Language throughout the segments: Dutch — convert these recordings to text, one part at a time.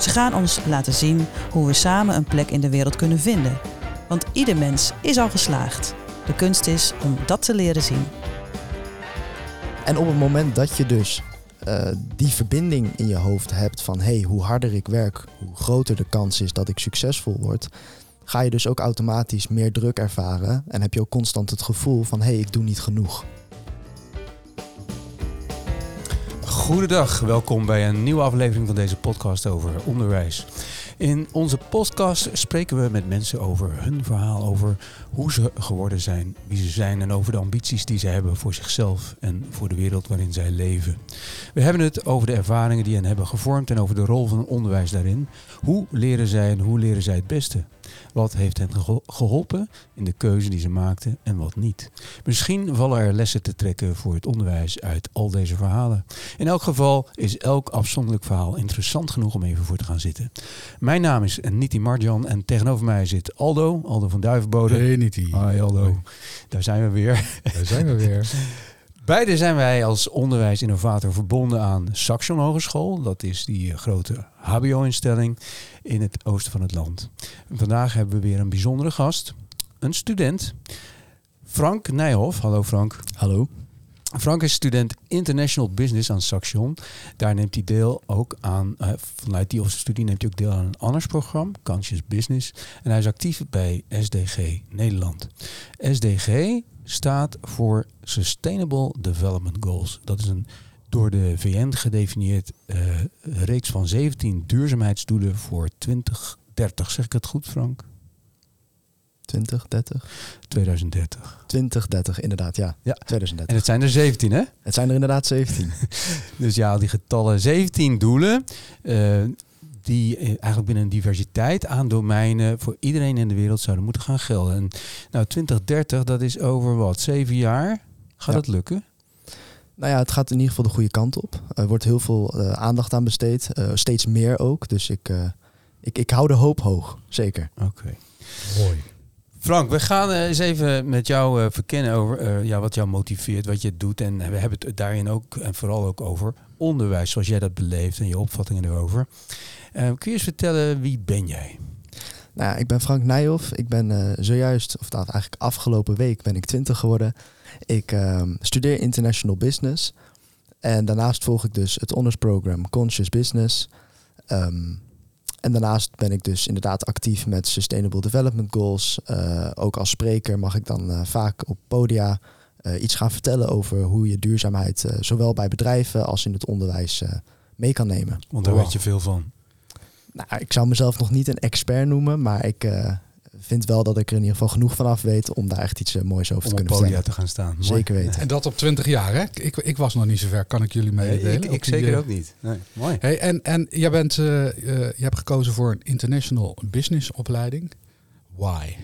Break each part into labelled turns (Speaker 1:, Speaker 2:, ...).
Speaker 1: Ze gaan ons laten zien hoe we samen een plek in de wereld kunnen vinden. Want ieder mens is al geslaagd. De kunst is om dat te leren zien.
Speaker 2: En op het moment dat je dus uh, die verbinding in je hoofd hebt van hey, hoe harder ik werk, hoe groter de kans is dat ik succesvol word, ga je dus ook automatisch meer druk ervaren en heb je ook constant het gevoel van hé, hey, ik doe niet genoeg.
Speaker 3: Goedendag, welkom bij een nieuwe aflevering van deze podcast over onderwijs. In onze podcast spreken we met mensen over hun verhaal, over hoe ze geworden zijn, wie ze zijn en over de ambities die ze hebben voor zichzelf en voor de wereld waarin zij leven. We hebben het over de ervaringen die hen hebben gevormd en over de rol van onderwijs daarin. Hoe leren zij en hoe leren zij het beste? Wat heeft hen geholpen in de keuze die ze maakten en wat niet? Misschien vallen er lessen te trekken voor het onderwijs uit al deze verhalen. In elk geval is elk afzonderlijk verhaal interessant genoeg om even voor te gaan zitten. Mijn naam is Niti Marjan en tegenover mij zit Aldo, Aldo van Duivenbode.
Speaker 4: Hey Niti.
Speaker 3: Hi Aldo. Daar zijn we weer.
Speaker 4: Daar zijn we weer.
Speaker 3: Beide zijn wij als onderwijsinnovator verbonden aan Saxion Hogeschool. Dat is die grote HBO-instelling in het oosten van het land. vandaag hebben we weer een bijzondere gast, een student, Frank Nijhoff. Hallo Frank.
Speaker 2: Hallo.
Speaker 3: Frank is student International Business aan Saxion. Daar neemt hij deel ook aan, uh, vanuit die studie neemt hij ook deel aan een anders programma, Conscious Business. En hij is actief bij SDG Nederland. SDG staat voor Sustainable Development Goals. Dat is een door de VN gedefinieerd uh, reeks van 17 duurzaamheidsdoelen voor 2030. Zeg ik het goed, Frank?
Speaker 2: 2030?
Speaker 3: 2030.
Speaker 2: 2030, inderdaad, ja. ja. 2030.
Speaker 3: En het zijn er 17, hè?
Speaker 2: Het zijn er inderdaad 17.
Speaker 3: dus ja, die getallen, 17 doelen. Uh, die eigenlijk binnen een diversiteit aan domeinen voor iedereen in de wereld zouden moeten gaan gelden. En nou, 2030, dat is over wat, zeven jaar? Gaat ja. dat lukken?
Speaker 2: Nou ja, het gaat in ieder geval de goede kant op. Er wordt heel veel uh, aandacht aan besteed. Uh, steeds meer ook. Dus ik, uh, ik, ik hou de hoop hoog. Zeker.
Speaker 3: Oké. Okay. Mooi. Frank, we gaan eens even met jou verkennen over ja, wat jou motiveert, wat je doet. En we hebben het daarin ook en vooral ook over onderwijs, zoals jij dat beleeft en je opvattingen erover. Kun je eens vertellen, wie ben jij?
Speaker 2: Nou, ik ben Frank Nijhoff. Ik ben zojuist, of dat eigenlijk afgelopen week, ben ik twintig geworden. Ik um, studeer international business. En daarnaast volg ik dus het honorsprogram Conscious Business. Um, en daarnaast ben ik dus inderdaad actief met Sustainable Development Goals. Uh, ook als spreker mag ik dan vaak op podia iets gaan vertellen over hoe je duurzaamheid zowel bij bedrijven als in het onderwijs mee kan nemen.
Speaker 3: Want daar wow. weet je veel van.
Speaker 2: Nou, ik zou mezelf nog niet een expert noemen, maar ik, vind wel dat ik er in ieder geval genoeg van af weet om daar echt iets uh, moois over
Speaker 3: om
Speaker 2: te kunnen
Speaker 3: vertellen. te gaan staan.
Speaker 2: Zeker weten.
Speaker 4: En dat op 20 jaar, hè? Ik, ik was nog niet zo ver, kan ik jullie meedelen?
Speaker 3: Nee, ik, ik zeker ook niet. Nee, mooi.
Speaker 4: Hey, en, en jij bent, uh, uh, je hebt gekozen voor een international business opleiding. Why?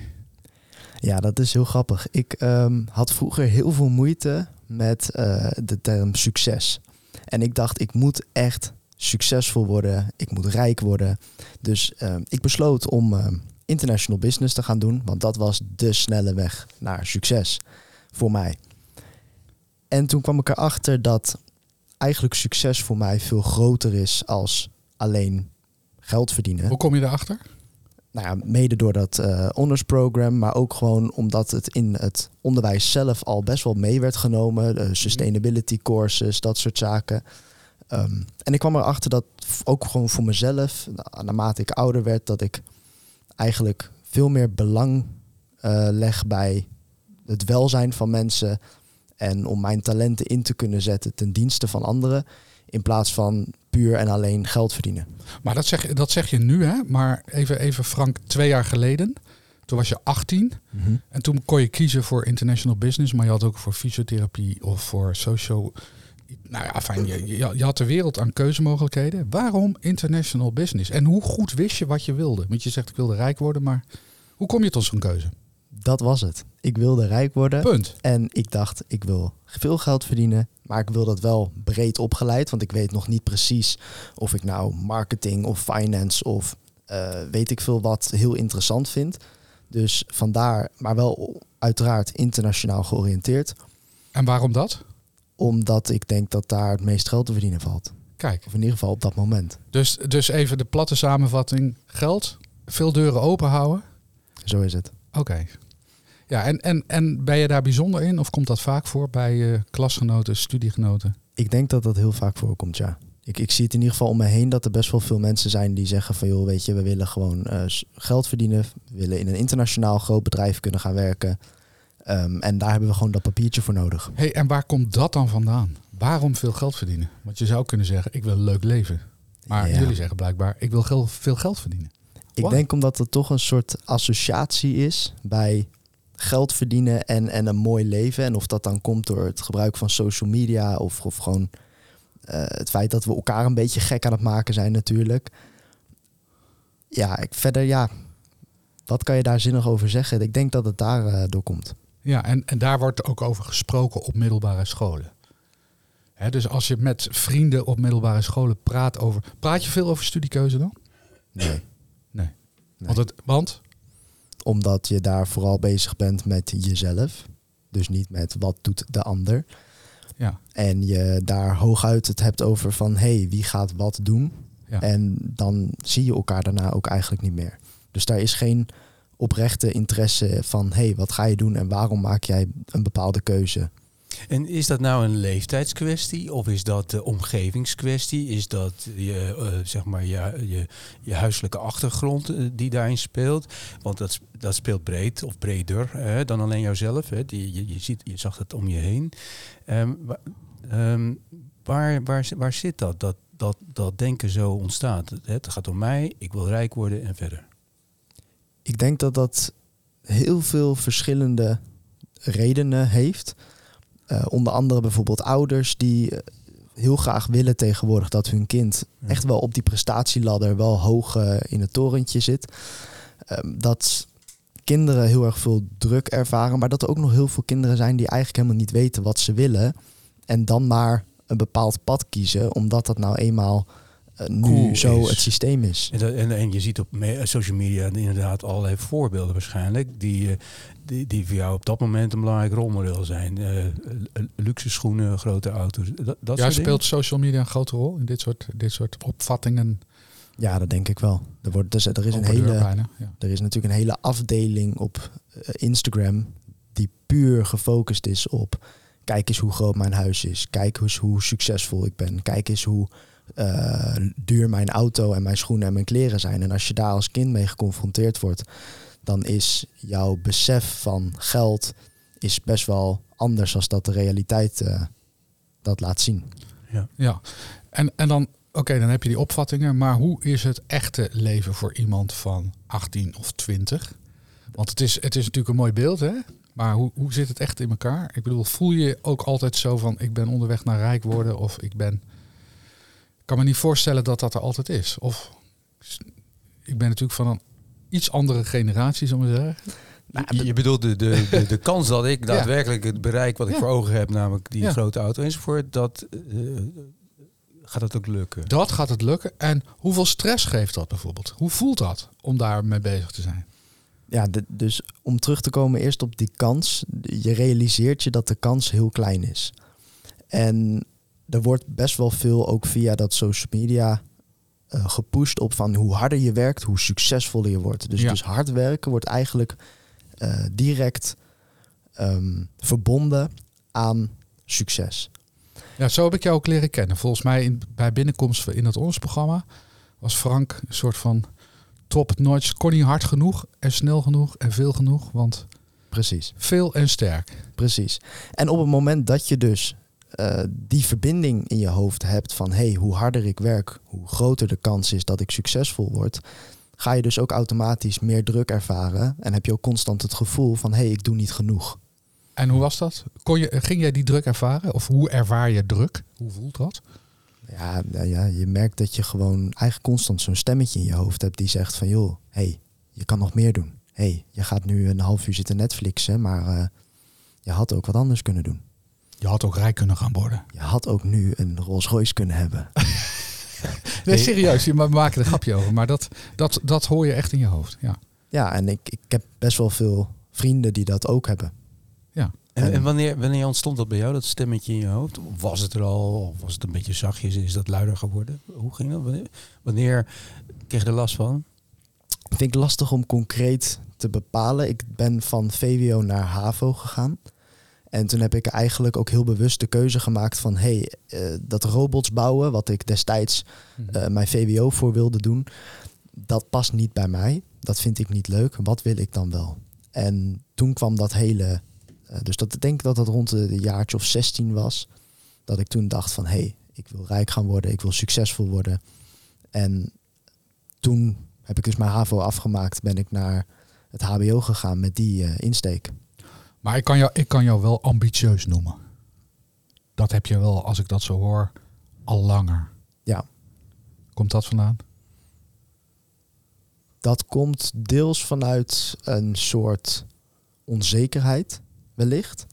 Speaker 2: Ja, dat is heel grappig. Ik um, had vroeger heel veel moeite met de term succes. En ik dacht, ik moet echt succesvol worden. Ik moet rijk worden. Dus uh, ik besloot om uh, international business te gaan doen, want dat was de snelle weg naar succes voor mij. En toen kwam ik erachter dat eigenlijk succes voor mij veel groter is als alleen geld verdienen.
Speaker 4: Hoe kom je daarachter?
Speaker 2: Nou ja, mede door dat uh, honors program, maar ook gewoon omdat het in het onderwijs zelf al best wel mee werd genomen. De sustainability courses, dat soort zaken. Um, en ik kwam erachter dat ook gewoon voor mezelf, naarmate ik ouder werd, dat ik eigenlijk veel meer belang uh, leg bij het welzijn van mensen en om mijn talenten in te kunnen zetten ten dienste van anderen, in plaats van puur en alleen geld verdienen.
Speaker 4: Maar dat zeg, dat zeg je nu, hè? Maar even, even Frank, twee jaar geleden, toen was je 18 mm -hmm. en toen kon je kiezen voor international business, maar je had ook voor fysiotherapie of voor social nou ja, fijn, je, je, je had de wereld aan keuzemogelijkheden. Waarom international business? En hoe goed wist je wat je wilde? Want je zegt ik wilde rijk worden, maar hoe kom je tot zo'n keuze?
Speaker 2: Dat was het. Ik wilde rijk worden.
Speaker 4: Punt.
Speaker 2: En ik dacht, ik wil veel geld verdienen, maar ik wil dat wel breed opgeleid. Want ik weet nog niet precies of ik nou marketing of finance of eh, weet ik veel wat heel interessant vind. Dus vandaar, maar wel uiteraard internationaal georiënteerd.
Speaker 4: En waarom dat?
Speaker 2: Omdat ik denk dat daar het meest geld te verdienen valt.
Speaker 4: Kijk,
Speaker 2: Of in ieder geval op dat moment.
Speaker 4: dus, dus even de platte samenvatting. Geld, veel deuren open houden.
Speaker 2: Zo is het.
Speaker 4: Oké. Ja, en, en, en ben je daar bijzonder in? Of komt dat vaak voor bij je klasgenoten, studiegenoten?
Speaker 2: Ik denk dat dat heel vaak voorkomt, ja. Ik, ik zie het in ieder geval om me heen dat er best wel veel mensen zijn die zeggen van joh, weet je, we willen gewoon eh, geld verdienen. We willen in een internationaal groot bedrijf kunnen gaan werken. Ehm, en daar hebben we gewoon dat papiertje voor nodig.
Speaker 4: hey, en waar komt dat dan vandaan? Waarom veel geld verdienen? Want je zou kunnen zeggen, ik wil een leuk leven. Maar
Speaker 2: Ja.
Speaker 4: jullie zeggen blijkbaar, ik wil veel geld verdienen.
Speaker 2: Ik denk omdat er toch een soort associatie is bij geld verdienen en, en een mooi leven. En of dat dan komt door het gebruik van social media of, of gewoon eh, het feit dat we elkaar een beetje gek aan het maken zijn natuurlijk. Ja, ik, verder ja, wat kan je daar zinnig over zeggen? Ik denk dat het daar eh, door komt.
Speaker 4: Ja, en, en daar wordt ook over gesproken op middelbare scholen. Dus als je met vrienden op middelbare scholen praat over... Praat je veel over studiekeuze dan?
Speaker 2: Nee.
Speaker 4: Nee.
Speaker 2: Nee.
Speaker 4: Want, het, want?
Speaker 2: Omdat je daar vooral bezig bent met jezelf. Dus niet met wat doet de ander.
Speaker 4: Ja.
Speaker 2: En je daar hooguit het hebt over van hé, hey, wie gaat wat doen.
Speaker 4: Ja.
Speaker 2: En dan zie je elkaar daarna ook eigenlijk niet meer. Dus daar is geen oprechte interesse van hey, wat ga je doen en waarom maak jij een bepaalde keuze.
Speaker 3: En is dat nou een leeftijdskwestie of is dat de omgevingskwestie? Is dat je, eh, zeg maar je, je, je huiselijke achtergrond eh, die daarin speelt? Want dat, dat speelt breed of breder hè, dan alleen jouzelf. Hè. Die, je, je, ziet, je zag het om je heen. Ehm, ehm, waar, waar, waar zit dat? Dat, dat? dat denken zo ontstaat. Het gaat om mij, ik wil rijk worden en verder.
Speaker 2: Ik denk dat dat heel veel verschillende redenen heeft. Eh, onder andere bijvoorbeeld ouders die eh, heel graag willen tegenwoordig dat hun kind
Speaker 3: Ja.
Speaker 2: echt wel op die prestatieladder wel hoog eh, in het torentje zit. Ehm, dat kinderen heel erg veel druk ervaren, maar dat er ook nog heel veel kinderen zijn die eigenlijk helemaal niet weten wat ze willen. En dan maar een bepaald pad kiezen, omdat dat nou eenmaal eh, nu
Speaker 3: Cool
Speaker 2: zo
Speaker 3: is.
Speaker 2: het systeem is.
Speaker 3: En, dat- en, en je ziet op me- social media inderdaad allerlei voorbeelden waarschijnlijk. Die, eh, die, die voor jou op dat moment een belangrijk rolmodel zijn. Eh, luxe schoenen, grote auto's. Dat, dat
Speaker 4: Ja, speelt social media een grote rol in dit soort, dit soort opvattingen?
Speaker 2: Ja, dat denk ik wel. Er, wordt, dus, er, is een hele,
Speaker 4: bijna, ja.
Speaker 2: er is natuurlijk een hele afdeling op Instagram die puur gefocust is op kijk eens hoe groot mijn huis is, kijk eens hoe succesvol ik ben, kijk eens hoe eh, duur mijn auto en mijn schoenen en mijn kleren zijn. En als je daar als kind mee geconfronteerd wordt, dan is jouw besef van geld is best wel anders als dat de realiteit eh, dat laat zien.
Speaker 4: Ja, en, en dan, oké, dan heb je die opvattingen, maar hoe is het echte leven voor iemand van 18 of 20? Want het is, het is natuurlijk een mooi beeld, hè? Maar hoe, hoe zit het echt in elkaar? Ik bedoel, voel je ook altijd zo van, ik ben onderweg naar rijk worden of ik ben... Ik kan me niet voorstellen dat dat er altijd is. Of ik ben natuurlijk van een iets andere generatie, zullen we zeggen.
Speaker 3: Je, je bedoelt de, de, de, de kans dat ik daadwerkelijk het bereik wat ik
Speaker 4: Ja.
Speaker 3: voor ogen heb, namelijk die
Speaker 4: Ja.
Speaker 3: grote auto enzovoort, dat eh, gaat dat ook lukken.
Speaker 4: Dat gaat het lukken. En hoeveel stress geeft dat bijvoorbeeld? Hoe voelt dat om daarmee bezig te zijn?
Speaker 2: Ja, de- dus om terug te komen eerst op die kans. Je realiseert je dat de kans heel klein is. En er wordt best wel veel ook via dat social media eh, gepusht op van hoe harder je werkt, hoe succesvoller je wordt. Dus,
Speaker 4: Ja.
Speaker 2: dus hard werken wordt eigenlijk eh, direct ehm, verbonden aan succes.
Speaker 4: Ja, zo heb ik jou ook leren kennen. Volgens mij in, bij binnenkomst in het ons programma was Frank een soort van top notch. Kon niet hard genoeg en snel genoeg en veel genoeg, want
Speaker 2: Precies.
Speaker 4: veel en sterk.
Speaker 2: Precies. En op het moment dat je dus eh, die verbinding in je hoofd hebt van hey, hoe harder ik werk, hoe groter de kans is dat ik succesvol word, ga je dus ook automatisch meer druk ervaren en heb je ook constant het gevoel van hey, ik doe niet genoeg.
Speaker 4: En hoe was dat? Kon je, ging jij die druk ervaren? Of hoe ervaar je druk? Hoe voelt dat?
Speaker 2: Ja, nou ja, je merkt dat je gewoon eigenlijk constant zo'n stemmetje in je hoofd hebt die zegt van joh, hey, je kan nog meer doen. hey, je gaat nu een half uur zitten Netflixen, maar eh, je had ook wat anders kunnen doen.
Speaker 4: Je had ook rijk kunnen gaan worden.
Speaker 2: Je had ook nu een Rolls Royce kunnen hebben.
Speaker 4: Nee, serieus, je ma- maken er een grapje over. Maar dat, dat, dat hoor je echt in je hoofd. Ja.
Speaker 2: Ja, en ik, ik heb best wel veel vrienden die dat ook hebben.
Speaker 3: En, en wanneer, wanneer ontstond dat bij jou, dat stemmetje in je hoofd? Of was het er al? Of was het een beetje zachtjes? Is dat luider geworden? Hoe ging dat? Wanneer, wanneer kreeg je er last van?
Speaker 2: Vind ik lastig om concreet te bepalen. Ik ben van VWO naar HAVO gegaan. En toen heb ik eigenlijk ook heel bewust de keuze gemaakt van... hey, eh, dat robots bouwen, wat ik destijds eh, mijn VWO voor wilde doen... dat past niet bij mij. Dat vind ik niet leuk. Wat wil ik dan wel? En toen kwam dat hele... eh, dus dat, ik denk dat dat rond de, de jaartje of 16 was. Dat ik toen dacht van... hé, hey, ik wil rijk gaan worden. Ik wil succesvol worden. En toen heb ik dus mijn HAVO afgemaakt. Ben ik naar het HBO gegaan met die insteek.
Speaker 4: Maar ik kan, jou, ik kan jou wel ambitieus noemen. Dat heb je wel, als ik dat zo hoor, al langer.
Speaker 2: Ja.
Speaker 4: Komt dat vandaan?
Speaker 2: Dat komt deels vanuit een soort onzekerheid, wellicht.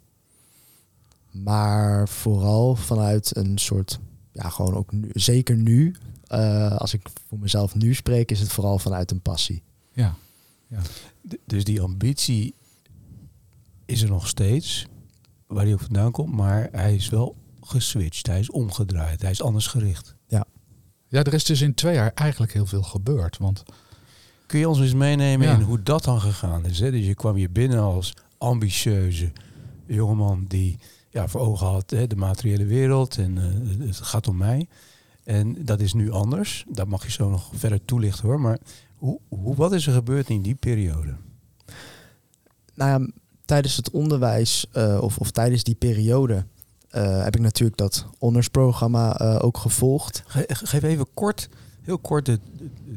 Speaker 2: Maar vooral vanuit een soort, ja, gewoon ook nu, zeker nu, eh, als ik voor mezelf nu spreek, is het vooral vanuit een passie.
Speaker 4: Ja.
Speaker 3: D- Dus die ambitie is er nog steeds, waar hij ook vandaan komt, maar hij is wel geswitcht. Hij is omgedraaid. Hij is anders gericht.
Speaker 4: Ja, er is dus in twee jaar eigenlijk heel veel gebeurd. Want
Speaker 3: Kun je ons eens meenemen
Speaker 4: Ja.
Speaker 3: in hoe dat dan gegaan is? Hè? Dus je kwam hier binnen als ambitieuze jongeman die ja, voor ogen had hè, de materiële wereld en eh, het gaat om mij. En dat is nu anders. Dat mag je zo nog verder toelichten hoor. Maar hoe, hoe, wat is er gebeurd in die periode?
Speaker 2: Nou ja, tijdens het onderwijs eh, of, of tijdens die periode eh, heb ik natuurlijk dat honorsprogramma eh, ook gevolgd.
Speaker 3: Ge- geef even kort, heel kort de,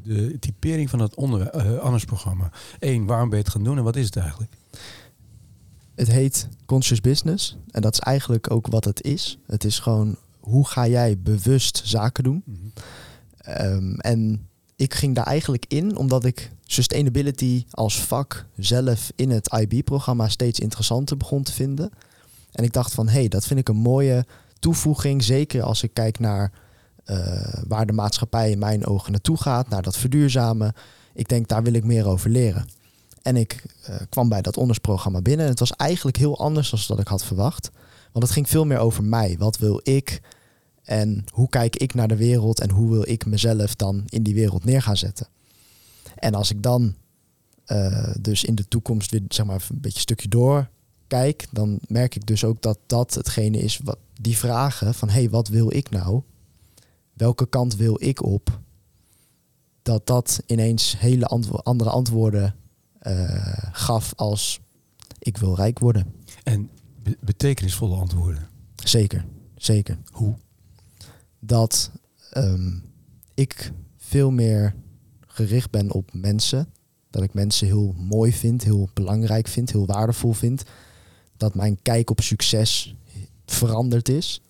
Speaker 3: de, de typering van het onder, andersprogramma. Eén, waarom ben je het gaan doen en wat is het eigenlijk?
Speaker 2: Het heet Conscious Business en dat is eigenlijk ook wat het is. Het is gewoon hoe ga jij bewust zaken doen. Ehm, en ik ging daar eigenlijk in omdat ik sustainability als vak zelf in het IB-programma steeds interessanter begon te vinden. En ik dacht van, hé, hey, dat vind ik een mooie toevoeging. Zeker als ik kijk naar eh, waar de maatschappij in mijn ogen naartoe gaat, naar dat verduurzamen. Ik denk, daar wil ik meer over leren. En ik eh, kwam bij dat ondersprogramma binnen. En het was eigenlijk heel anders dan dat ik had verwacht. Want het ging veel meer over mij. Wat wil ik? En hoe kijk ik naar de wereld? En hoe wil ik mezelf dan in die wereld neer gaan zetten? En als ik dan eh, dus in de toekomst weer zeg maar een beetje een stukje door kijk, dan merk ik dus ook dat dat hetgene is wat die vragen van hé, hey, wat wil ik nou? Welke kant wil ik op? Dat dat ineens hele antwo- andere antwoorden eh, gaf als ik wil rijk worden.
Speaker 3: En be- betekenisvolle antwoorden.
Speaker 2: Zeker, zeker.
Speaker 3: Hoe?
Speaker 2: Dat ehm, ik veel meer gericht ben op mensen. Dat ik mensen heel mooi vind, heel belangrijk vind, heel waardevol vind. Dat mijn kijk op succes veranderd is.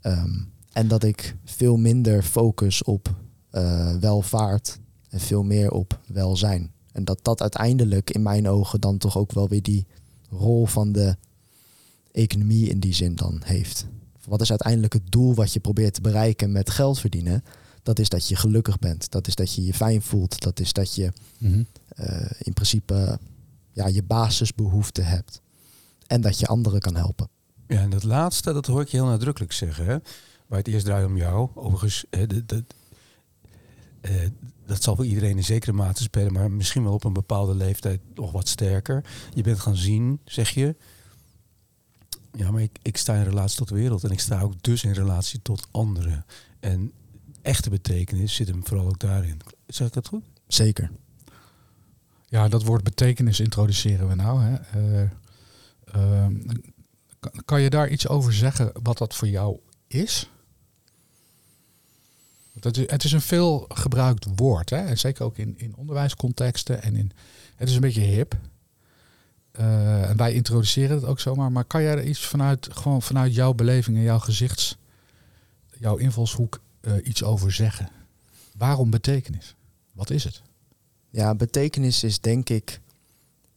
Speaker 2: Ehm, en dat ik veel minder focus op eh, welvaart en veel meer op welzijn. En dat dat uiteindelijk in mijn ogen dan toch ook wel weer die rol van de economie in die zin dan heeft. Wat is uiteindelijk het doel wat je probeert te bereiken met geld verdienen? Dat is dat je gelukkig bent. Dat is dat je je fijn voelt. Dat is dat je eh, in principe ja, je basisbehoeften hebt. En dat je anderen kan helpen.
Speaker 3: Ja, en dat laatste, dat hoor ik je heel nadrukkelijk zeggen. Hè? Waar het eerst draait om jou. Overigens, de, eh, dat zal voor iedereen in zekere mate spelen, maar misschien wel op een bepaalde leeftijd nog wat sterker. Je bent gaan zien, zeg je. Ja, maar ik, ik sta in relatie tot de wereld en ik sta ook dus in relatie tot anderen. En echte betekenis zit hem vooral ook daarin. Zeg ik dat goed?
Speaker 2: Zeker.
Speaker 4: Ja, dat woord betekenis introduceren we nou. Hè. Eh, ehm, kan, kan je daar iets over zeggen wat dat voor jou is? Dat is het is een veel gebruikt woord, hè? en zeker ook in, in onderwijscontexten. En in, het is een beetje hip. Eh, en wij introduceren het ook zomaar. Maar kan jij er iets vanuit, gewoon vanuit jouw beleving en jouw gezichts, jouw invalshoek, eh, iets over zeggen? Waarom betekenis? Wat is het?
Speaker 2: Ja, betekenis is denk ik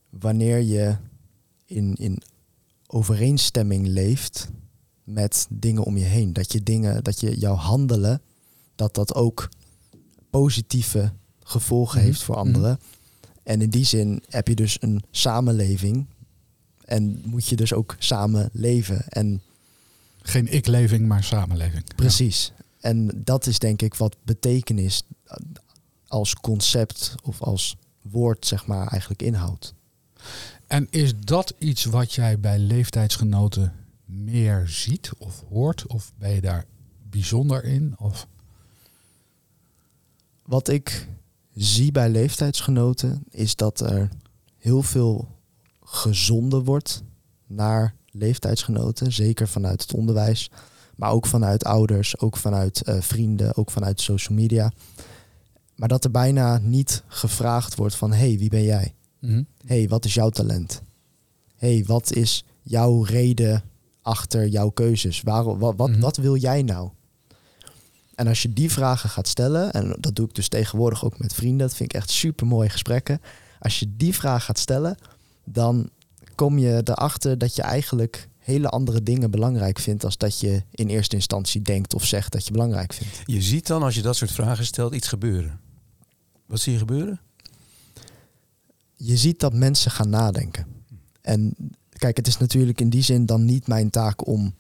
Speaker 2: wanneer je in, in overeenstemming leeft met dingen om je heen. Dat je dingen, dat je jouw handelen, dat dat ook positieve gevolgen
Speaker 4: Mhm.
Speaker 2: heeft voor anderen. En in die zin heb je dus een samenleving en moet je dus ook samen leven. En
Speaker 4: Geen ik-leving, maar samenleving.
Speaker 2: precies. En dat is denk ik wat betekenis als concept of als woord zeg maar eigenlijk inhoudt.
Speaker 4: En is dat iets wat jij bij leeftijdsgenoten meer ziet of hoort? Of ben je daar bijzonder in? Of
Speaker 2: Wat ik zie bij leeftijdsgenoten is dat er heel veel gezonden wordt naar leeftijdsgenoten, zeker vanuit het onderwijs, maar ook vanuit ouders, ook vanuit eh, vrienden, ook vanuit social media. Maar dat er bijna niet gevraagd wordt van hey, wie ben jij? hey, wat is jouw talent? hey, wat is jouw reden achter jouw keuzes? Waarom, wat, wat,
Speaker 4: Mhm.
Speaker 2: wat wil jij nou? En als je die vragen gaat stellen, en dat doe ik dus tegenwoordig ook met vrienden, dat vind ik echt super mooie gesprekken. Als je die vraag gaat stellen, dan kom je erachter dat je eigenlijk hele andere dingen belangrijk vindt als dat je in eerste instantie denkt of zegt dat je belangrijk vindt.
Speaker 3: Je ziet dan, als je dat soort vragen stelt, iets gebeuren. Wat zie je gebeuren?
Speaker 2: je ziet dat mensen gaan nadenken. En kijk, het is natuurlijk in die zin dan niet mijn taak om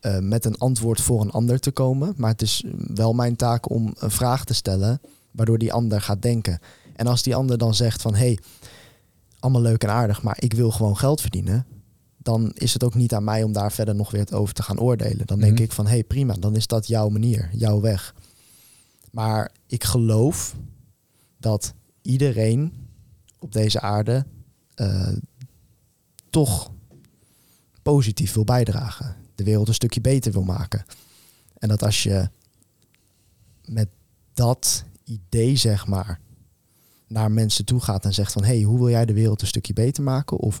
Speaker 2: eh, met een antwoord voor een ander te komen. Maar het is wel mijn taak om een vraag te stellen, waardoor die ander gaat denken. En als die ander dan zegt van hé, hey, allemaal leuk en aardig, maar ik wil gewoon geld verdienen. Dan is het ook niet aan mij om daar verder nog weer over te gaan oordelen. Dan denk
Speaker 4: Mhm.
Speaker 2: ik van hé, hey, prima, dan is dat jouw manier, jouw weg. Maar ik geloof dat iedereen op deze aarde eh, toch positief wil bijdragen. De wereld een stukje beter wil maken. En dat als je met dat idee, zeg maar, naar mensen toe gaat en zegt van... hé, hey, hoe wil jij de wereld een stukje beter maken? Of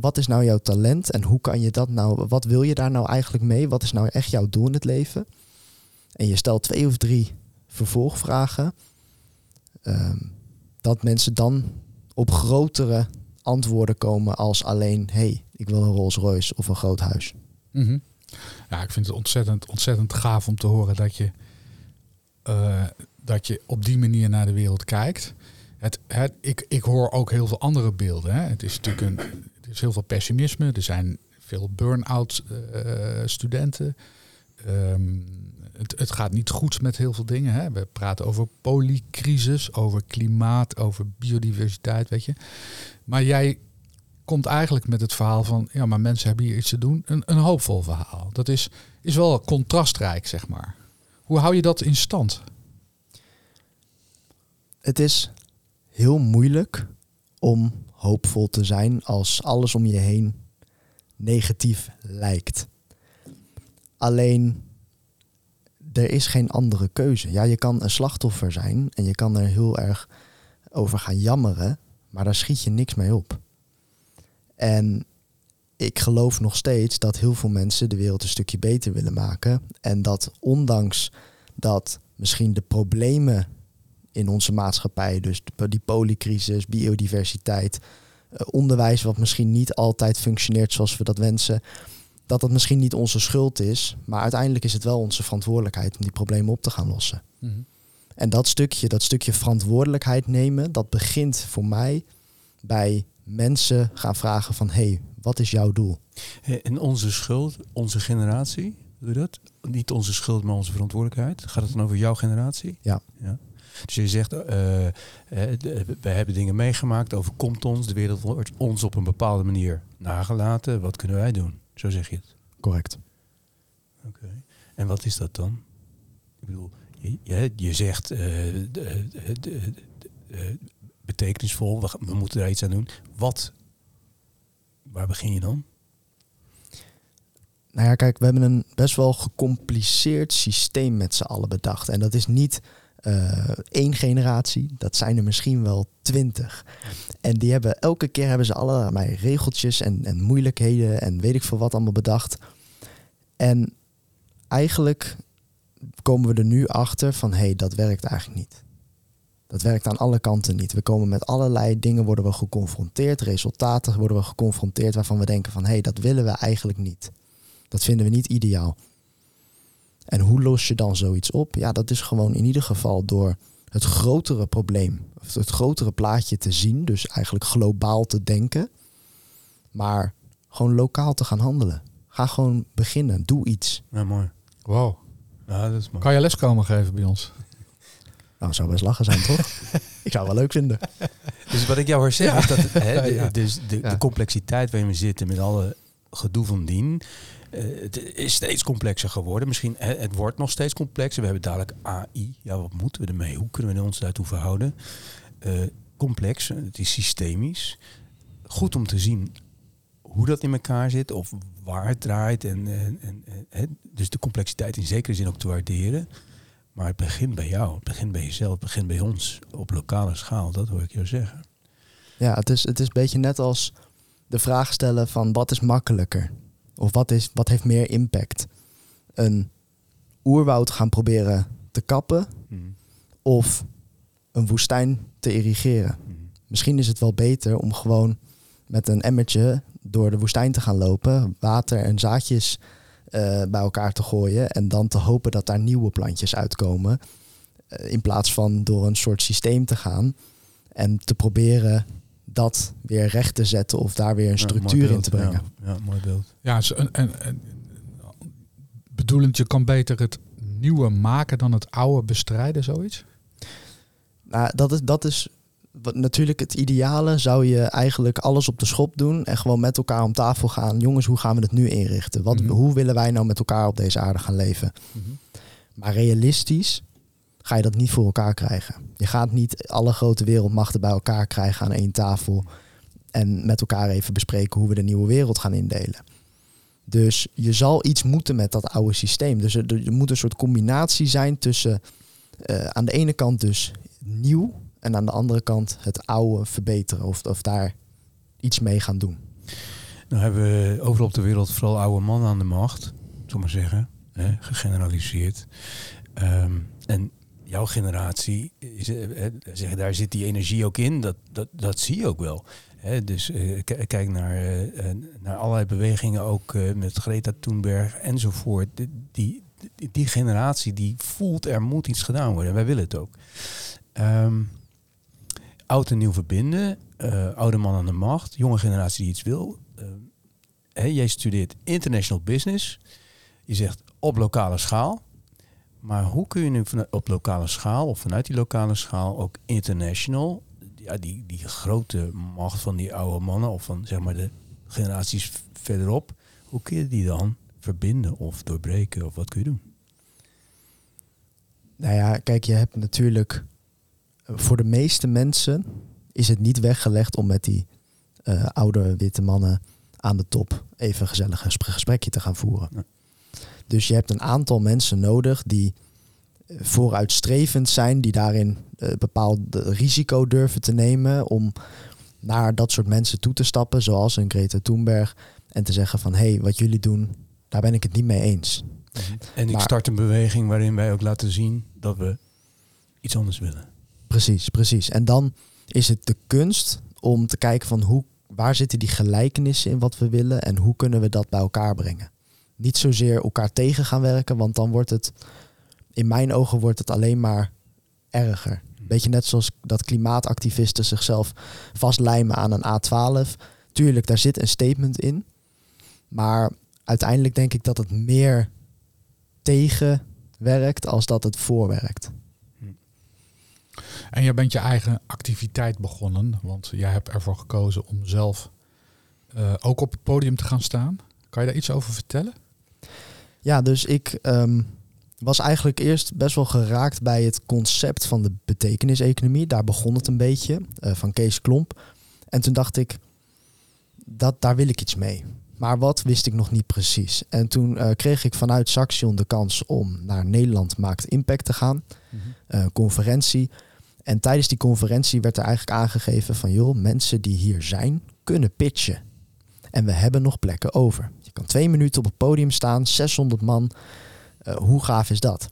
Speaker 2: wat is nou jouw talent en hoe kan je dat nou... wat wil je daar nou eigenlijk mee? Wat is nou echt jouw doel in het leven? En je stelt twee of drie vervolgvragen... ehm, dat mensen dan op grotere antwoorden komen als alleen... hey, ik wil een Rolls Royce of een groot huis.
Speaker 4: Mhm. Ja, ik vind het ontzettend, ontzettend gaaf om te horen dat je, eh, dat je op die manier naar de wereld kijkt. Het, het, ik, ik hoor ook heel veel andere beelden. Hè. Het is natuurlijk een, er is heel veel pessimisme. Er zijn veel burn-out eh, studenten. Ehm, het, het gaat niet goed met heel veel dingen. Hè. We praten over polycrisis, over klimaat, over biodiversiteit, weet je. Maar jij komt eigenlijk met het verhaal van, ja, maar mensen hebben hier iets te doen. Een, een hoopvol verhaal. Dat is, is wel contrastrijk, zeg maar. Hoe hou je dat in stand?
Speaker 2: Het is heel moeilijk om hoopvol te zijn als alles om je heen negatief lijkt. Alleen, er is geen andere keuze. Ja, je kan een slachtoffer zijn en je kan er heel erg over gaan jammeren, maar daar schiet je niks mee op. En ik geloof nog steeds dat heel veel mensen de wereld een stukje beter willen maken. En dat ondanks dat misschien de problemen in onze maatschappij, dus die polycrisis, biodiversiteit, eh, onderwijs wat misschien niet altijd functioneert zoals we dat wensen, dat dat misschien niet onze schuld is, maar uiteindelijk is het wel onze verantwoordelijkheid om die problemen op te gaan lossen. En dat stukje, dat stukje verantwoordelijkheid nemen, dat begint voor mij bij mensen gaan vragen van hé, hey, wat is jouw doel?
Speaker 3: Eh, En onze schuld, onze generatie, doe dat? Niet onze schuld, maar onze verantwoordelijkheid. Gaat het dan over jouw generatie?
Speaker 2: Ja.
Speaker 3: ja. Dus je zegt, de- we hebben dingen meegemaakt, overkomt ons, de wereld wordt ons op een bepaalde manier nagelaten. Wat kunnen wij doen? Zo zeg je het.
Speaker 2: Correct.
Speaker 3: Oké. En wat is dat dan? Ik bedoel, je, je, je zegt de- de- betekenisvol, we, we moeten daar iets aan doen. Wat? Waar begin je dan?
Speaker 2: Nou ja, kijk, we hebben een best wel gecompliceerd systeem met z'n allen bedacht. En dat is niet eh, één generatie. Dat zijn er misschien wel twintig. En die hebben elke keer hebben ze allerlei regeltjes en, en moeilijkheden en weet ik veel wat allemaal bedacht. En eigenlijk komen we er nu achter van hé, hey, dat werkt eigenlijk niet. Dat werkt aan alle kanten niet. We komen met allerlei dingen worden we geconfronteerd, resultaten worden we geconfronteerd waarvan we denken van hé, hey, dat willen we eigenlijk niet. Dat vinden we niet ideaal. En hoe los je dan zoiets op? Ja, dat is gewoon in ieder geval door het grotere probleem, of het grotere plaatje te zien, dus eigenlijk globaal te denken, maar gewoon lokaal te gaan handelen. Ga gewoon beginnen, doe iets.
Speaker 3: Ja, mooi.
Speaker 4: Wow.
Speaker 3: Ja, dat is mooi.
Speaker 4: Kan je les komen geven bij ons?
Speaker 2: Nou, zou best lachen zijn, toch? ik zou het wel leuk vinden.
Speaker 3: Dus wat ik jou hoor zeggen
Speaker 4: Ja.
Speaker 3: is dat hè, de,
Speaker 4: Ja.
Speaker 3: dus de, de complexiteit waarin we zitten met alle gedoe van dien, eh, het is steeds complexer geworden. Misschien hè, het wordt nog steeds complexer. We hebben dadelijk AI. Ja, wat moeten we ermee? Hoe kunnen we ons daartoe verhouden? Eh, complex, het is systemisch. Goed om te zien hoe dat in elkaar zit of waar het draait. En, en, en, dus de complexiteit in zekere zin ook te waarderen. Maar het begint bij jou, het begint bij jezelf, het begint bij ons op lokale schaal. Dat hoor ik jou zeggen.
Speaker 2: Ja, het is, het is een beetje net als de vraag stellen van wat is makkelijker? Of wat, is, wat heeft meer impact? Een oerwoud gaan proberen te kappen of een woestijn te irrigeren? Misschien is het wel beter om gewoon met een emmertje door de woestijn te gaan lopen, water en zaadjes eh, bij elkaar te gooien en dan te hopen dat daar nieuwe plantjes uitkomen. eh, in plaats van door een soort systeem te gaan en te proberen dat weer recht te zetten of daar weer een
Speaker 3: Ja,
Speaker 2: structuur in te brengen.
Speaker 3: Ja, ja, mooi beeld.
Speaker 4: Ja, en, en- bedoelend, je kan beter het nieuwe maken dan het oude bestrijden, zoiets?
Speaker 2: Nou, dat is, dat is wat, natuurlijk het ideale. Zou je eigenlijk alles op de schop doen en gewoon met elkaar om tafel gaan. Jongens, hoe gaan we het nu inrichten? Wat,
Speaker 4: Mhm.
Speaker 2: Hoe willen wij nou met elkaar op deze aarde gaan leven? Maar realistisch ga je dat niet voor elkaar krijgen. Je gaat niet alle grote wereldmachten bij elkaar krijgen aan één tafel en met elkaar even bespreken hoe we de nieuwe wereld gaan indelen. Dus je zal iets moeten met dat oude systeem. Dus er, er moet een soort combinatie zijn tussen eh, aan de ene kant dus nieuw en aan de andere kant het oude verbeteren of, of daar iets mee gaan doen.
Speaker 3: Nou hebben we overal op de wereld vooral oude mannen aan de macht, we maar zeggen, hè, gegeneraliseerd. Ehm, en jouw generatie, eh, eh, zeg, daar zit die energie ook in, dat, dat, dat zie je ook wel. Dus eh, kijk naar, naar allerlei bewegingen, ook met Greta Thunberg enzovoort. Die, die, die, generatie die voelt er moet iets gedaan worden. En wij willen het ook. Ehm, oud en nieuw verbinden, eh, oude man aan de macht, jonge generatie die iets wil. Hè, jij studeert international business. Je zegt op lokale schaal. Maar hoe kun je nu op lokale schaal of vanuit die lokale schaal ook international, ja, die, die grote macht van die oude mannen of van zeg maar de generaties verderop, hoe kun je die dan verbinden of doorbreken of wat kun je doen?
Speaker 2: Nou ja, kijk, je hebt natuurlijk voor de meeste mensen is het niet weggelegd om met die eh, oude witte mannen aan de top even een gezellig gespre- gesprekje te gaan voeren.
Speaker 3: Ja.
Speaker 2: Dus je hebt een aantal mensen nodig die eh, vooruitstrevend zijn, die daarin eh, bepaald risico durven te nemen om naar dat soort mensen toe te stappen, zoals een Greta Thunberg, en te zeggen van hé, hey, wat jullie doen, daar ben ik het niet mee eens.
Speaker 3: En ik start een beweging waarin wij ook laten zien dat we iets anders willen.
Speaker 2: Precies, precies. En dan is het de kunst om te kijken van hoe, waar zitten die gelijkenissen in wat we willen en hoe kunnen we dat bij elkaar brengen. Niet zozeer elkaar tegen gaan werken, want dan wordt het, in mijn ogen wordt het alleen maar erger. Beetje net zoals dat klimaatactivisten zichzelf vastlijmen aan een A12. Tuurlijk, daar zit een statement in. Maar uiteindelijk denk ik dat het meer tegenwerkt als dat het voorwerkt.
Speaker 4: En je bent je eigen activiteit begonnen, want jij hebt ervoor gekozen om zelf eh, ook op het podium te gaan staan. Kan je daar iets over vertellen?
Speaker 2: Ja, dus ik ehm, was eigenlijk eerst best wel geraakt bij het concept van de betekeniseconomie. Daar begon het een beetje, eh, van Kees Klomp. En toen dacht ik, dat, daar wil ik iets mee. Maar wat wist ik nog niet precies. En toen eh, kreeg ik vanuit Saxion de kans om naar Nederland Maakt Impact te gaan. Uh, conferentie. En tijdens die conferentie werd er eigenlijk aangegeven van... joh, mensen die hier zijn, kunnen pitchen. En we hebben nog plekken over. Je kan twee minuten op het podium staan, 600 man. Uh, hoe gaaf is dat?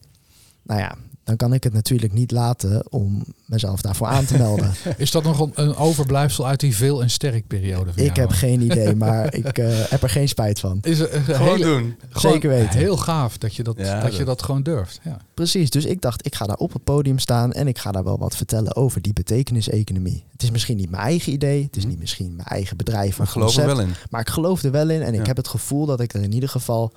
Speaker 2: Nou ja, dan kan ik het natuurlijk niet laten om mezelf daarvoor aan te melden.
Speaker 4: Is dat nog een overblijfsel uit die veel en sterk periode?
Speaker 2: ik heb geen idee, maar ik uh, heb er geen spijt van.
Speaker 3: Is er, gewoon hele, doen.
Speaker 2: Zeker weten.
Speaker 4: Heel gaaf dat je dat, ja, dat, je dat gewoon durft. Ja.
Speaker 2: Precies, dus ik dacht, ik ga daar op het podium staan en ik ga daar wel wat vertellen over die betekeniseconomie. Het is misschien niet mijn eigen idee, het is niet misschien mijn eigen bedrijf.
Speaker 3: Maar ik geloof er wel in.
Speaker 2: Maar ik geloof er wel in en ik heb het gevoel dat ik er in ieder geval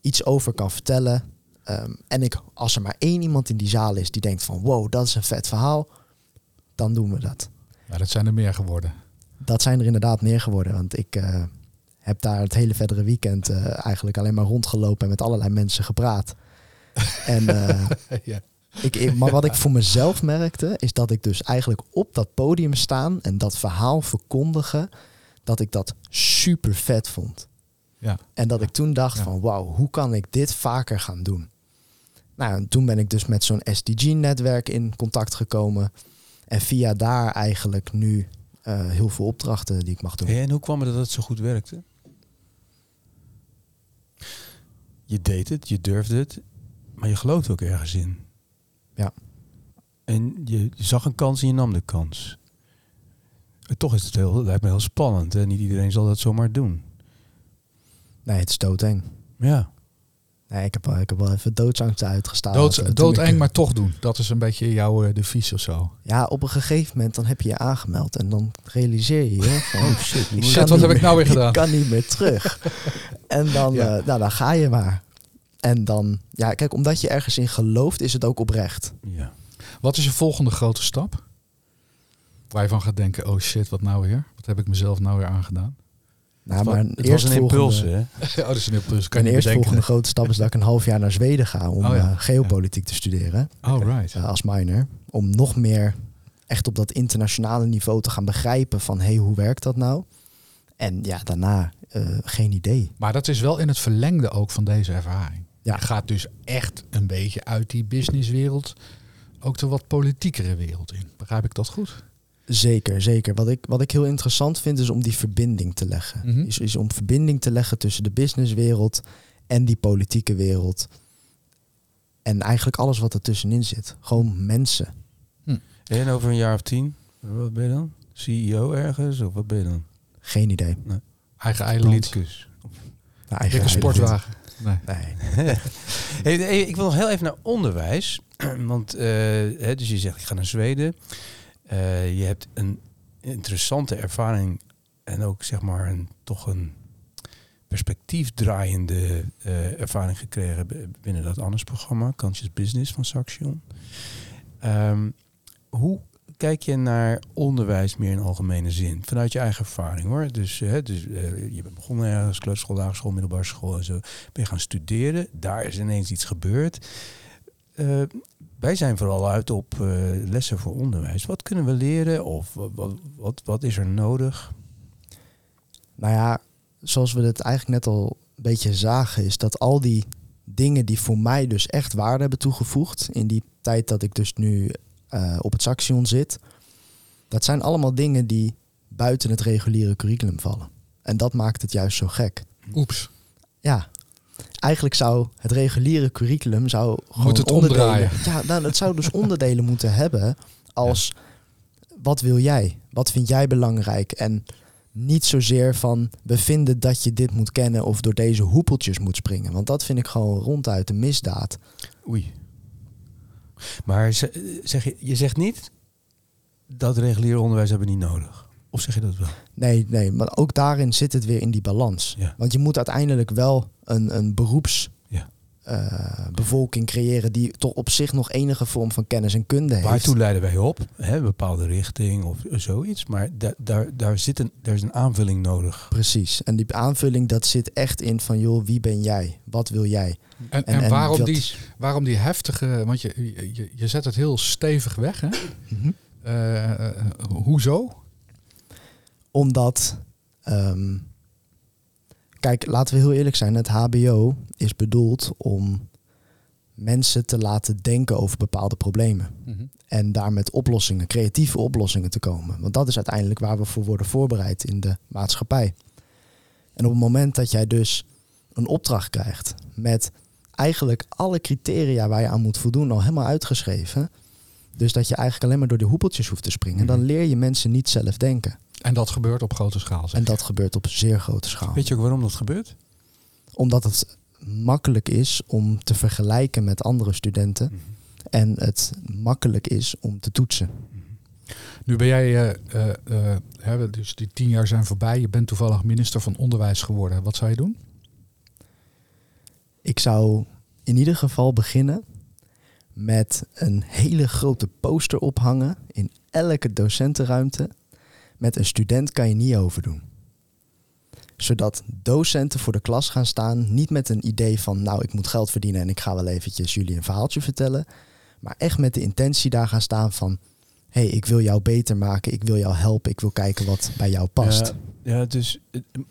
Speaker 2: iets over kan vertellen Um, en ik, als er maar één iemand in die zaal is die denkt van wow, dat is een vet verhaal, dan doen we dat.
Speaker 4: Maar dat zijn er meer geworden.
Speaker 2: Dat zijn er inderdaad meer geworden. Want ik uh, heb daar het hele verdere weekend uh, eigenlijk alleen maar rondgelopen en met allerlei mensen gepraat. en, uh, ja. ik, maar wat ik voor mezelf merkte, is dat ik dus eigenlijk op dat podium staan en dat verhaal verkondigen, dat ik dat super vet vond. Ja. En dat ik toen dacht van wauw, hoe kan ik dit vaker gaan doen? Nou, en toen ben ik dus met zo'n SDG-netwerk in contact gekomen. En via daar eigenlijk nu uh, heel veel opdrachten die ik mag doen.
Speaker 3: en hoe kwam het dat het zo goed werkte? Je deed het, je durfde het, maar je geloofde ook ergens in.
Speaker 2: Ja.
Speaker 3: En je, je zag een kans en je nam de kans. En toch is het heel, lijkt me heel spannend. Hè? Niet iedereen zal dat zomaar doen.
Speaker 2: Nee, het is doodeng.
Speaker 3: Ja.
Speaker 2: Nee, ik heb, wel, ik heb wel even doodsangst uitgestaan.
Speaker 4: Dood, doodeng, maar toch doen. Dat is een beetje jouw uh, devies of zo.
Speaker 2: Ja, op een gegeven moment dan heb je je aangemeld. En dan realiseer je je van, oh shit,
Speaker 4: wat heb ik nou weer gedaan?
Speaker 2: Ik kan niet meer terug. en dan, ja. uh, nou, dan ga je maar. En dan, ja, kijk, omdat je ergens in gelooft, is het ook oprecht.
Speaker 3: Ja.
Speaker 4: Wat is je volgende grote stap? Waar je van gaat denken, oh shit, wat nou weer? Wat heb ik mezelf nou weer aangedaan?
Speaker 2: Nou, maar
Speaker 3: een eerst een impuls, hè?
Speaker 4: oh, dat is een impuls.
Speaker 2: Kan een volgende grote stap is dat ik een half jaar naar Zweden ga om oh, ja. uh, geopolitiek ja. te studeren.
Speaker 4: Oh, right.
Speaker 2: Uh, als minor. Om nog meer echt op dat internationale niveau te gaan begrijpen van, hé, hey, hoe werkt dat nou? En ja, daarna uh, geen idee.
Speaker 4: Maar dat is wel in het verlengde ook van deze ervaring. Ja. Je gaat dus echt een beetje uit die businesswereld ook de wat politiekere wereld in. Begrijp ik dat goed?
Speaker 2: Zeker, zeker. Wat ik, wat ik heel interessant vind is om die verbinding te leggen. Mm -hmm. is, is om verbinding te leggen tussen de businesswereld en die politieke wereld. En eigenlijk alles wat er tussenin zit. Gewoon mensen.
Speaker 3: Hm. En over een jaar of tien, wat ben je dan? CEO ergens of wat ben je dan?
Speaker 2: Geen idee. Nee.
Speaker 4: Eigen eiland.
Speaker 3: Politicus.
Speaker 4: Nou, eigen sportwagen.
Speaker 2: Nee.
Speaker 3: nee. hey, ik wil nog heel even naar onderwijs. Want uh, hè, dus je zegt ik ga naar Zweden. Uh, je hebt een interessante ervaring en ook zeg maar een toch een perspectiefdraaiende uh, ervaring gekregen binnen dat Anders-programma, Conscious Business van Saxion. Um, hoe kijk je naar onderwijs meer in algemene zin? Vanuit je eigen ervaring hoor. Dus, dus uh, je bent begonnen ergens, kleuterschool, lagerschool, middelbare school en zo. Ben je gaan studeren. Daar is ineens iets gebeurd. Uh, wij zijn vooral uit op uh, lessen voor onderwijs. Wat kunnen we leren of wat, wat, wat is er nodig?
Speaker 2: Nou ja, zoals we het eigenlijk net al een beetje zagen, is dat al die dingen die voor mij dus echt waarde hebben toegevoegd in die tijd dat ik dus nu uh, op het Saxion zit, dat zijn allemaal dingen die buiten het reguliere curriculum vallen. En dat maakt het juist zo gek.
Speaker 4: Oeps.
Speaker 2: Ja, eigenlijk zou het reguliere curriculum zou gewoon
Speaker 4: Moet het omdraaien.
Speaker 2: Ja, nou, het zou dus onderdelen moeten hebben als wat wil jij? Wat vind jij belangrijk? En niet zozeer van we vinden dat je dit moet kennen of door deze hoepeltjes moet springen. Want dat vind ik gewoon ronduit een misdaad.
Speaker 3: Oei. Maar zeg je, je zegt niet dat reguliere onderwijs hebben niet nodig. Of zeg je dat wel?
Speaker 2: Nee, nee, maar ook daarin zit het weer in die balans.
Speaker 3: Ja.
Speaker 2: Want je moet uiteindelijk wel een, een beroeps
Speaker 3: ja.
Speaker 2: uh, bevolking creëren die toch op zich nog enige vorm van kennis en kunde heeft.
Speaker 3: Waartoe leiden wij op? Hè, een bepaalde richting of zoiets. Maar da daar, daar, zit een, daar is een aanvulling nodig.
Speaker 2: Precies. En die aanvulling dat zit echt in van joh, wie ben jij? Wat wil jij?
Speaker 4: En, en, en waarom, die, waarom die heftige, want je, je, je zet het heel stevig weg hè? Mm -hmm. uh, uh, hoezo?
Speaker 2: Omdat um, Kijk, laten we heel eerlijk zijn. Het HBO is bedoeld om mensen te laten denken over bepaalde problemen.
Speaker 4: Mhm.
Speaker 2: En daar met oplossingen, creatieve oplossingen te komen. Want dat is uiteindelijk waar we voor worden voorbereid in de maatschappij. En op het moment dat jij dus een opdracht krijgt met eigenlijk alle criteria waar je aan moet voldoen al helemaal uitgeschreven. Dus dat je eigenlijk alleen maar door de hoepeltjes hoeft te springen. Dan
Speaker 3: Mhm.
Speaker 2: leer je mensen niet zelf denken.
Speaker 4: En dat gebeurt op grote schaal. zeg
Speaker 2: En dat
Speaker 4: je.
Speaker 2: gebeurt op zeer grote schaal.
Speaker 3: Weet je ook waarom dat gebeurt?
Speaker 2: Omdat het makkelijk is om te vergelijken met andere studenten. En het makkelijk is om te toetsen.
Speaker 4: Nu ben jij, eh, eh, eh, hè, dus die tien jaar zijn voorbij. Je bent toevallig minister van Onderwijs geworden. Wat zou je doen?
Speaker 2: Ik zou in ieder geval beginnen met een hele grote poster ophangen in elke docentenruimte. Met een student kan je niet overdoen. Zodat docenten voor de klas gaan staan, niet met een idee van nou ik moet geld verdienen en ik ga wel eventjes jullie een verhaaltje vertellen. Maar echt met de intentie daar gaan staan van hé hey, ik wil jou beter maken, ik wil jou helpen, ik wil kijken wat bij jou past.
Speaker 3: Ja, dus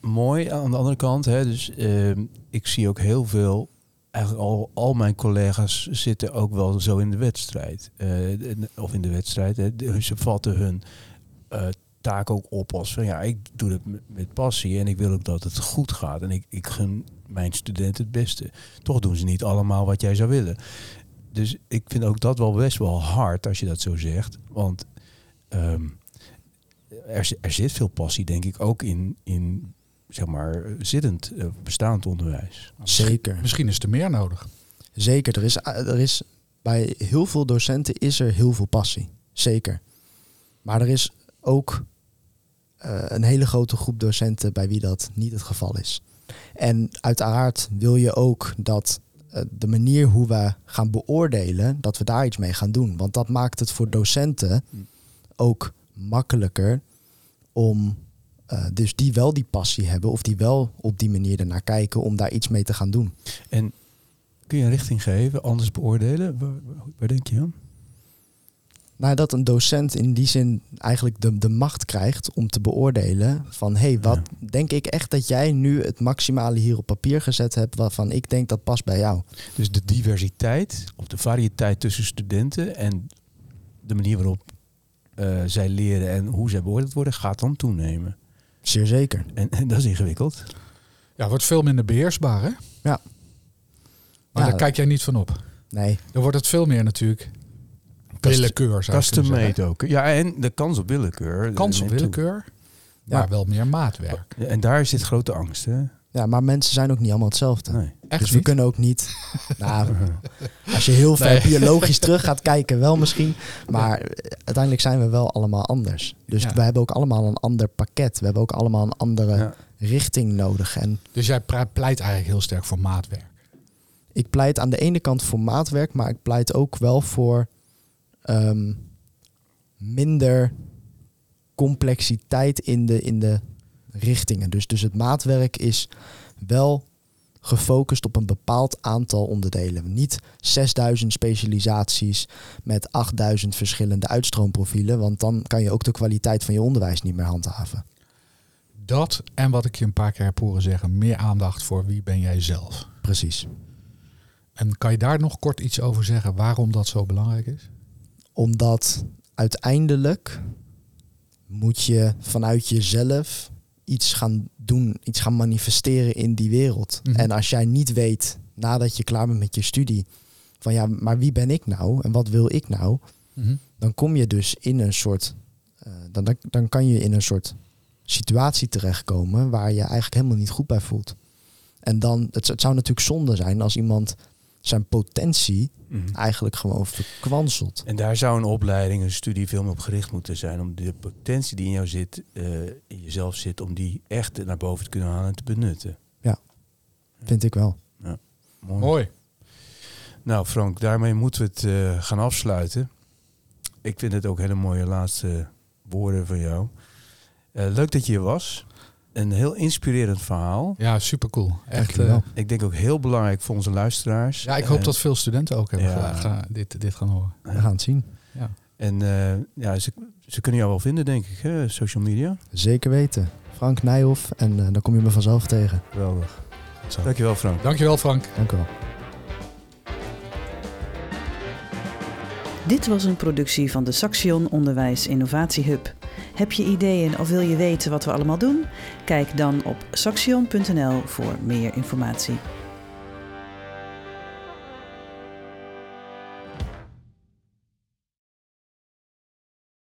Speaker 3: mooi aan de andere kant. Hè, dus ehm, ik zie ook heel veel. Eigenlijk al, al mijn collega's zitten ook wel zo in de wedstrijd. Eh, of in de wedstrijd. Hè, ze vatten hun eh, taak ook op als van ja, ik doe het met, met passie en ik wil ook dat het goed gaat. En ik, ik gun mijn studenten het beste. Toch doen ze niet allemaal wat jij zou willen. Dus ik vind ook dat wel best wel hard als je dat zo zegt. Want ehm, er, er zit veel passie, denk ik, ook in, in zeg maar, zittend, eh, bestaand onderwijs.
Speaker 2: Zeker.
Speaker 4: Misschien is er meer nodig.
Speaker 2: Zeker, er is, er is bij heel veel docenten is er heel veel passie. Zeker. Maar er is ook eh, een hele grote groep docenten bij wie dat niet het geval is. En uiteraard wil je ook dat eh, de manier hoe we gaan beoordelen, dat we daar iets mee gaan doen. Want dat maakt het voor docenten ook makkelijker om, eh, dus die wel die passie hebben of die wel op die manier ernaar kijken, om daar iets mee te gaan doen.
Speaker 3: En kun je een richting geven, anders beoordelen? Waar, waar- waar denk je aan?
Speaker 2: Nou, dat een docent in die zin eigenlijk de, de macht krijgt om te beoordelen van hé, hey, wat denk ik echt dat jij nu het maximale hier op papier gezet hebt waarvan ik denk dat past bij jou.
Speaker 3: Dus de diversiteit of de variëteit tussen studenten en de manier waarop eh, zij leren en hoe zij beoordeeld worden, gaat dan toenemen.
Speaker 2: Zeer zeker.
Speaker 3: En, en dat is ingewikkeld.
Speaker 4: Ja, wordt veel minder beheersbaar, hè?
Speaker 2: Ja.
Speaker 4: Maar
Speaker 2: Ja,
Speaker 4: daar kijk jij niet van op.
Speaker 2: Nee,
Speaker 4: Dan wordt het veel meer natuurlijk willekeur, zou je
Speaker 3: Custom
Speaker 4: kunnen
Speaker 3: made
Speaker 4: zeggen.
Speaker 3: ook. Ja, en de kans op willekeur.
Speaker 4: Kans op willekeur,
Speaker 2: Ja.
Speaker 4: maar wel meer maatwerk.
Speaker 3: Ja, En daar zit grote angst, hè?
Speaker 2: ja, maar mensen zijn ook niet allemaal hetzelfde.
Speaker 3: Nee.
Speaker 4: Echt
Speaker 2: dus we
Speaker 4: niet?
Speaker 2: kunnen ook niet. nou, als je heel ver
Speaker 4: Nee.
Speaker 2: biologisch terug gaat kijken, wel misschien. Maar eh, uiteindelijk zijn we wel allemaal anders. Dus
Speaker 4: Ja.
Speaker 2: we hebben ook allemaal een ander pakket. We hebben ook allemaal een andere
Speaker 3: Ja.
Speaker 2: richting nodig. En
Speaker 4: Dus jij pleit eigenlijk heel sterk voor maatwerk.
Speaker 2: ik pleit aan de ene kant voor maatwerk, maar ik pleit ook wel voor ehm, minder complexiteit in de, in de richtingen. Dus, dus het maatwerk is wel gefocust op een bepaald aantal onderdelen. Niet 6000 specialisaties met 8000 verschillende uitstroomprofielen, want dan kan je ook de kwaliteit van je onderwijs niet meer handhaven.
Speaker 4: Dat en wat ik je een paar keer heb horen zeggen, meer aandacht voor wie ben jij zelf.
Speaker 2: Precies.
Speaker 4: En kan je daar nog kort iets over zeggen waarom dat zo belangrijk is?
Speaker 2: Omdat uiteindelijk moet je vanuit jezelf iets gaan doen, iets gaan manifesteren in die wereld.
Speaker 4: Mhm.
Speaker 2: En als jij niet weet, nadat je klaar bent met je studie, van ja, maar wie ben ik nou en wat wil ik nou, dan kom je dus in een soort, eh, dan, dan, dan kan je in een soort situatie terechtkomen waar je eigenlijk helemaal niet goed bij voelt. En dan, het, het zou natuurlijk zonde zijn als iemand zijn potentie
Speaker 3: Mhm.
Speaker 2: eigenlijk gewoon verkwanselt.
Speaker 3: En daar zou een opleiding, een studie veel meer op gericht moeten zijn. Om de potentie die in jou zit, eh, in jezelf zit, om die echt naar boven te kunnen halen en te benutten.
Speaker 2: Vind ik wel.
Speaker 3: Mooi.
Speaker 4: Mooi.
Speaker 3: Nou Frank, daarmee moeten we het eh, gaan afsluiten. Ik vind het ook hele mooie laatste woorden van jou. Eh, leuk dat je hier was. Een heel inspirerend verhaal.
Speaker 4: Ja, super cool. Echt. Eh,
Speaker 3: Ik denk ook heel belangrijk voor onze luisteraars.
Speaker 4: ja, ik hoop
Speaker 3: Eh,
Speaker 4: dat veel studenten ook hebben
Speaker 3: ja.
Speaker 4: ga- ga- dit, dit gaan horen.
Speaker 2: We gaan het zien.
Speaker 4: Ja.
Speaker 3: En eh, ja, ze, ze kunnen jou wel vinden, denk ik, hè? social media.
Speaker 2: Zeker weten. Frank Nijhoff en eh, dan kom je me vanzelf tegen.
Speaker 3: Geweldig.
Speaker 4: Zo.
Speaker 3: Dankjewel, Frank.
Speaker 4: Dankjewel Frank.
Speaker 2: Dank u wel.
Speaker 1: Dit was een productie van de Saxion Onderwijs Innovatie Hub. Heb je ideeën of wil je weten wat we allemaal doen? Kijk dan op saxion.nl voor meer informatie.